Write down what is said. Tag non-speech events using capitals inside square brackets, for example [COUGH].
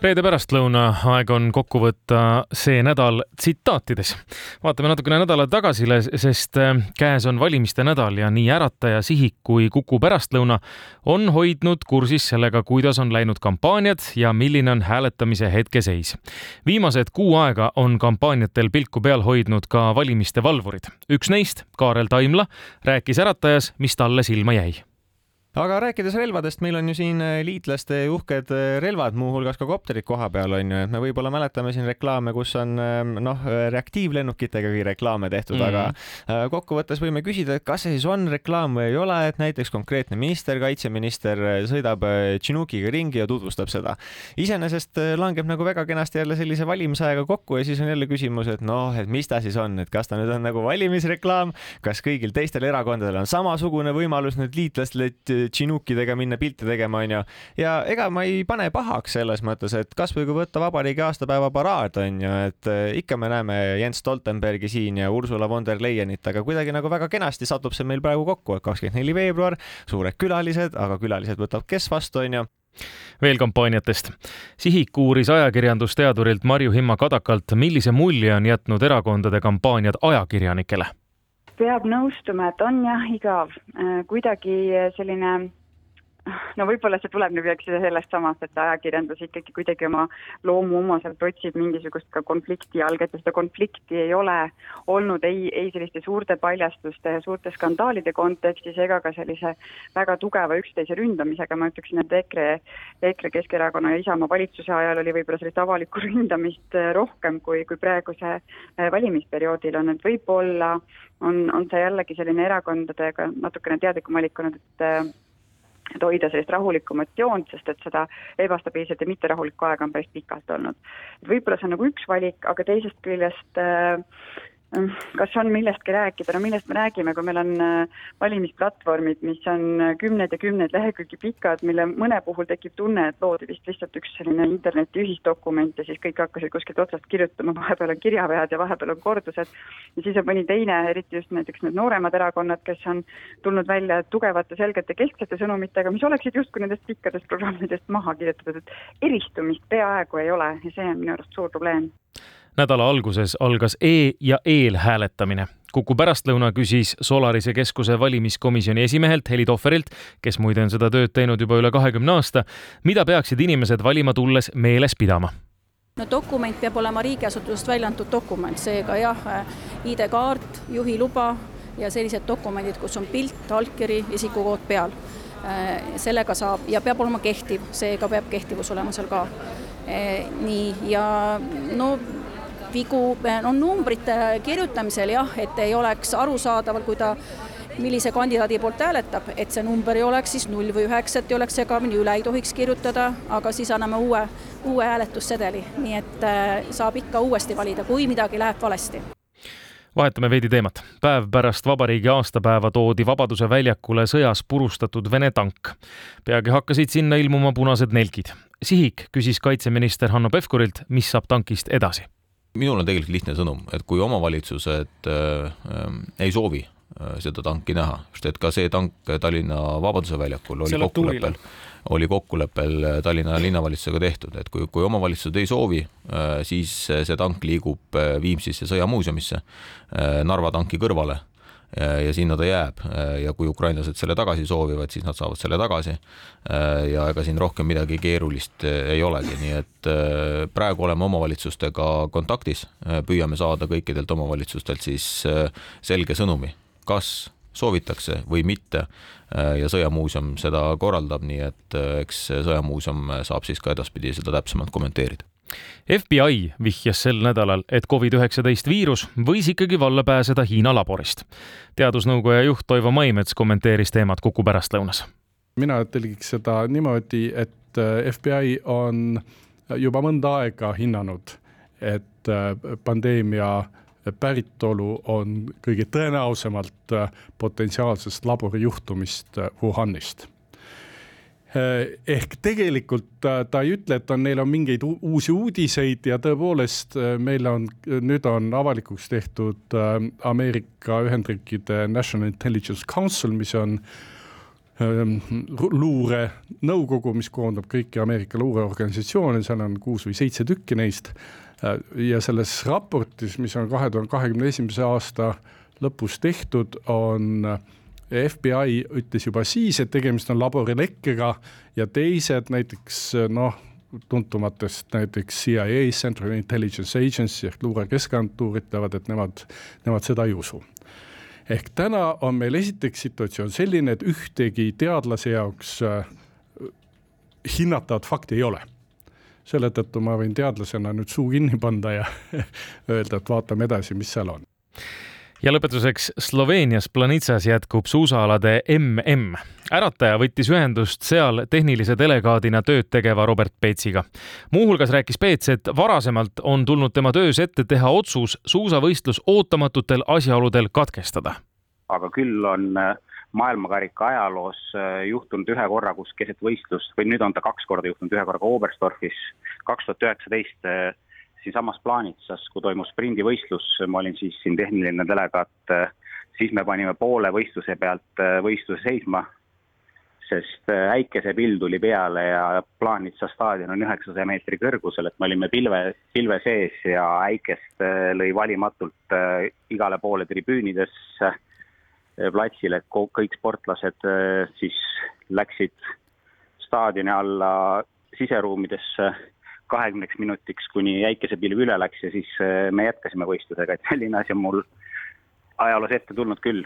reede pärastlõuna aeg on kokku võtta see nädal tsitaatides. vaatame natukene nädala tagasile, sest äh, käes on valimiste nädal ja nii Ärataja, Sihik kui Kuku pärastlõuna on hoidnud kursis sellega, kuidas on läinud kampaaniad ja milline on hääletamise hetkeseis. viimased kuu aega on kampaaniatel pilku peal hoidnud ka valimiste valvurid. üks neist, Kaarel Taimla, rääkis Äratajas, mis talle silma jäi aga rääkides relvadest, meil on ju siin äh, liitlaste uhked äh, relvad, muuhulgas ka kopterid koha peal on ju, et me võib-olla mäletame siin reklaame, kus on ähm, noh, reaktiivlennukitega reklaame tehtud mm, -hmm. aga kokkuvõttes võime küsida, et kas see siis on reklaam või ei ole, et näiteks konkreetne minister, kaitseminister sõidab Chinookiga ringi ja tutvustab seda. iseenesest langeb nagu väga kenasti jälle sellise valimisajaga kokku ja siis on jälle küsimus, et noh, et mis ta siis on, et kas ta nüüd on nagu valimisreklaam, kas kõigil teistel erakondadel on samasugune võimalus nüüd liitlastele Chinukidega minna pilti tegema, onju. ja ega ma ei pane pahaks selles mõttes, et kasvõi kui võtta vabariigi aastapäeva paraad, onju, et eh, ikka me näeme Jens Stoltenbergi siin ja Ursula von der Leyenit, aga kuidagi nagu väga kenasti satub see meil praegu kokku, et kakskümmend neli veebruar, suured külalised, aga külalised võtab kes vastu, onju veel kampaaniatest. sihik uuris ajakirjandusteadurilt Marju Himma Kadakalt, millise mulje on jätnud erakondade kampaaniad ajakirjanikele peab nõustuma, et on jah igav, äh, kuidagi selline no võib-olla see tuleb nüüd sellest samast, et ajakirjandus ikkagi kuidagi oma loomuomaselt otsib mingisugust ka konflikti alget ja seda konflikti ei ole olnud ei, ei selliste suurte paljastuste ja suurte skandaalide kontekstis ega ka sellise väga tugeva üksteise ründamisega, ma ütleksin, et EKRE, EKRE, Keskerakonna ja Isamaa valitsuse ajal oli võib-olla sellist avalikku [LAUGHS] ründamist äh, rohkem kui, kui praeguse äh, valimisperioodil on, et võib-olla on, on see jällegi selline erakondadega natukene teadlikum valik olnud, et äh, et hoida sellist rahulikumat joont, sest et seda ebastabiilset ja mitterahulikku aega on päris pikalt olnud. võib-olla see on nagu üks valik, aga teisest küljest äh, kas on millestki rääkida, no millest me räägime, kui meil on äh, valimisplatvormid, mis on äh, kümneid ja kümneid lehekülgi pikad, mille mõne puhul tekib tunne, et loodi vist lihtsalt üks selline interneti ühisdokument ja siis kõik hakkasid kuskilt otsast kirjutama, [LAUGHS] vahepeal on kirjavead ja vahepeal on kordused. ja siis on mõni teine, eriti just näiteks need nooremad erakonnad, kes on tulnud välja tugevate, selgete, kesksete sõnumitega, mis oleksid justkui nendest pikkadest programmidest maha kirjutatud, et eristumist peaaegu ei ole ja see on minu arust suur probleem nädala alguses algas e- ja eelhääletamine. Kuku pärastlõuna küsis Solarise keskuse valimiskomisjoni esimehelt Heli Tohverilt, kes muide on seda tööd teinud juba üle kahekümne aasta, mida peaksid inimesed valima tulles meeles pidama no dokument peab olema riigiasutusest välja antud dokument, seega jah, ID-kaart, juhiluba ja sellised dokumendid, kus on pilt, allkiri, isikukood peal. sellega saab ja peab olema kehtiv, seega peab kehtivus olema seal ka. nii, ja no vigu on numbrite kirjutamisel jah, et ei oleks arusaadaval, kui ta millise kandidaadi poolt hääletab, et see number ei oleks siis null või üheksa, et ei oleks segamini, üle ei tohiks kirjutada, aga siis anname uue, uue hääletussedeli, nii et äh, saab ikka uuesti valida, kui midagi läheb valesti vahetame veidi teemat. päev pärast vabariigi aastapäeva toodi Vabaduse väljakule sõjas purustatud Vene tank. peagi hakkasid sinna ilmuma punased nelgid. sihik küsis kaitseminister Hanno Pevkurilt, mis saab tankist edasi minul on tegelikult lihtne sõnum, et kui omavalitsused äh, äh, ei soovi äh, seda tanki näha, sest et ka see tank Tallinna Vabaduse väljakul oli kokkuleppel, oli kokkuleppel äh, Tallinna linnavalitsusega tehtud, et kui, kui omavalitsused ei soovi, äh, siis see tank liigub Viimsisse sõjamuuseumisse Narva tanki kõrvale ja sinna ta jääb ja kui ukrainlased selle tagasi soovivad, siis nad saavad selle tagasi. ja ega siin rohkem midagi keerulist ei olegi, nii et praegu oleme omavalitsustega kontaktis, püüame saada kõikidelt omavalitsustelt siis selge sõnumi, kas soovitakse või mitte. ja Sõjamuuseum seda korraldab, nii et eks Sõjamuuseum saab siis ka edaspidi seda täpsemalt kommenteerida FBI vihjas sel nädalal, et Covid-19 viirus võis ikkagi valla pääseda Hiina laborist. teadusnõukoja juht Toivo Maimets kommenteeris teemat Kuku pärastlõunas. mina tõlgiks seda niimoodi, et äh, FBI on juba mõnda aega hinnanud, et äh, pandeemia päritolu on kõige tõenäosemalt äh, potentsiaalsest laborijuhtumist Wuhanist ehk tegelikult ta, ta ei ütle, et on, neil on mingeid uusi uudiseid ja tõepoolest eh, meil on, nüüd on avalikuks tehtud eh, Ameerika Ühendriikide National Intelligence Council, mis on luurenõukogu, mis koondab kõiki Ameerika luureorganisatsioone, seal on kuus või seitse tükki neist. ja selles raportis, mis on kahe tuhande kahekümne esimese aasta lõpus tehtud, on FBI ütles juba siis, et tegemist on laborilekkega ja teised näiteks noh, tuntumatest näiteks CIA, Central Intelligence Agency ehk luure keskagentuur ütlevad, et nemad, nemad seda ei usu ehk täna on meil esiteks situatsioon selline, et ühtegi teadlase jaoks äh, hinnatavat fakti ei ole. selle tõttu ma võin teadlasena nüüd suu kinni panna ja [LAUGHS] öelda, et vaatame edasi, mis seal on ja lõpetuseks Sloveenias Planitsas jätkub suusaalade MM. ärataja võttis ühendust seal tehnilise delegaadina tööd tegeva Robert Peetsiga. muuhulgas rääkis Peets, et varasemalt on tulnud tema töös ette teha otsus suusavõistlus ootamatutel asjaoludel katkestada. aga küll on äh, maailmakarika ajaloos äh, juhtunud ühe korra, kus keset võistlust või nüüd on ta kaks korda juhtunud, ühe korra ka Oberstdorfis kaks tuhat üheksateist äh, siinsamas Plaanitsas, kui toimus sprindivõistlus, ma olin siis siin tehniline delegaat, siis me panime poole võistluse pealt äh, võistluse seisma, sest äh, äikesepill tuli peale ja Plaanitsa staadion on üheksasaja meetri kõrgusel, et me olime pilve, pilve sees ja äikest lõi valimatult igale poole tribüünidesse, platsile, et kõik sportlased siis läksid staadioni alla siseruumidesse kahekümneks minutiks, kuni äikesepilv üle läks ja siis äh, me jätkasime võistlusega, et selline asi on mul ajaloos ette tulnud küll,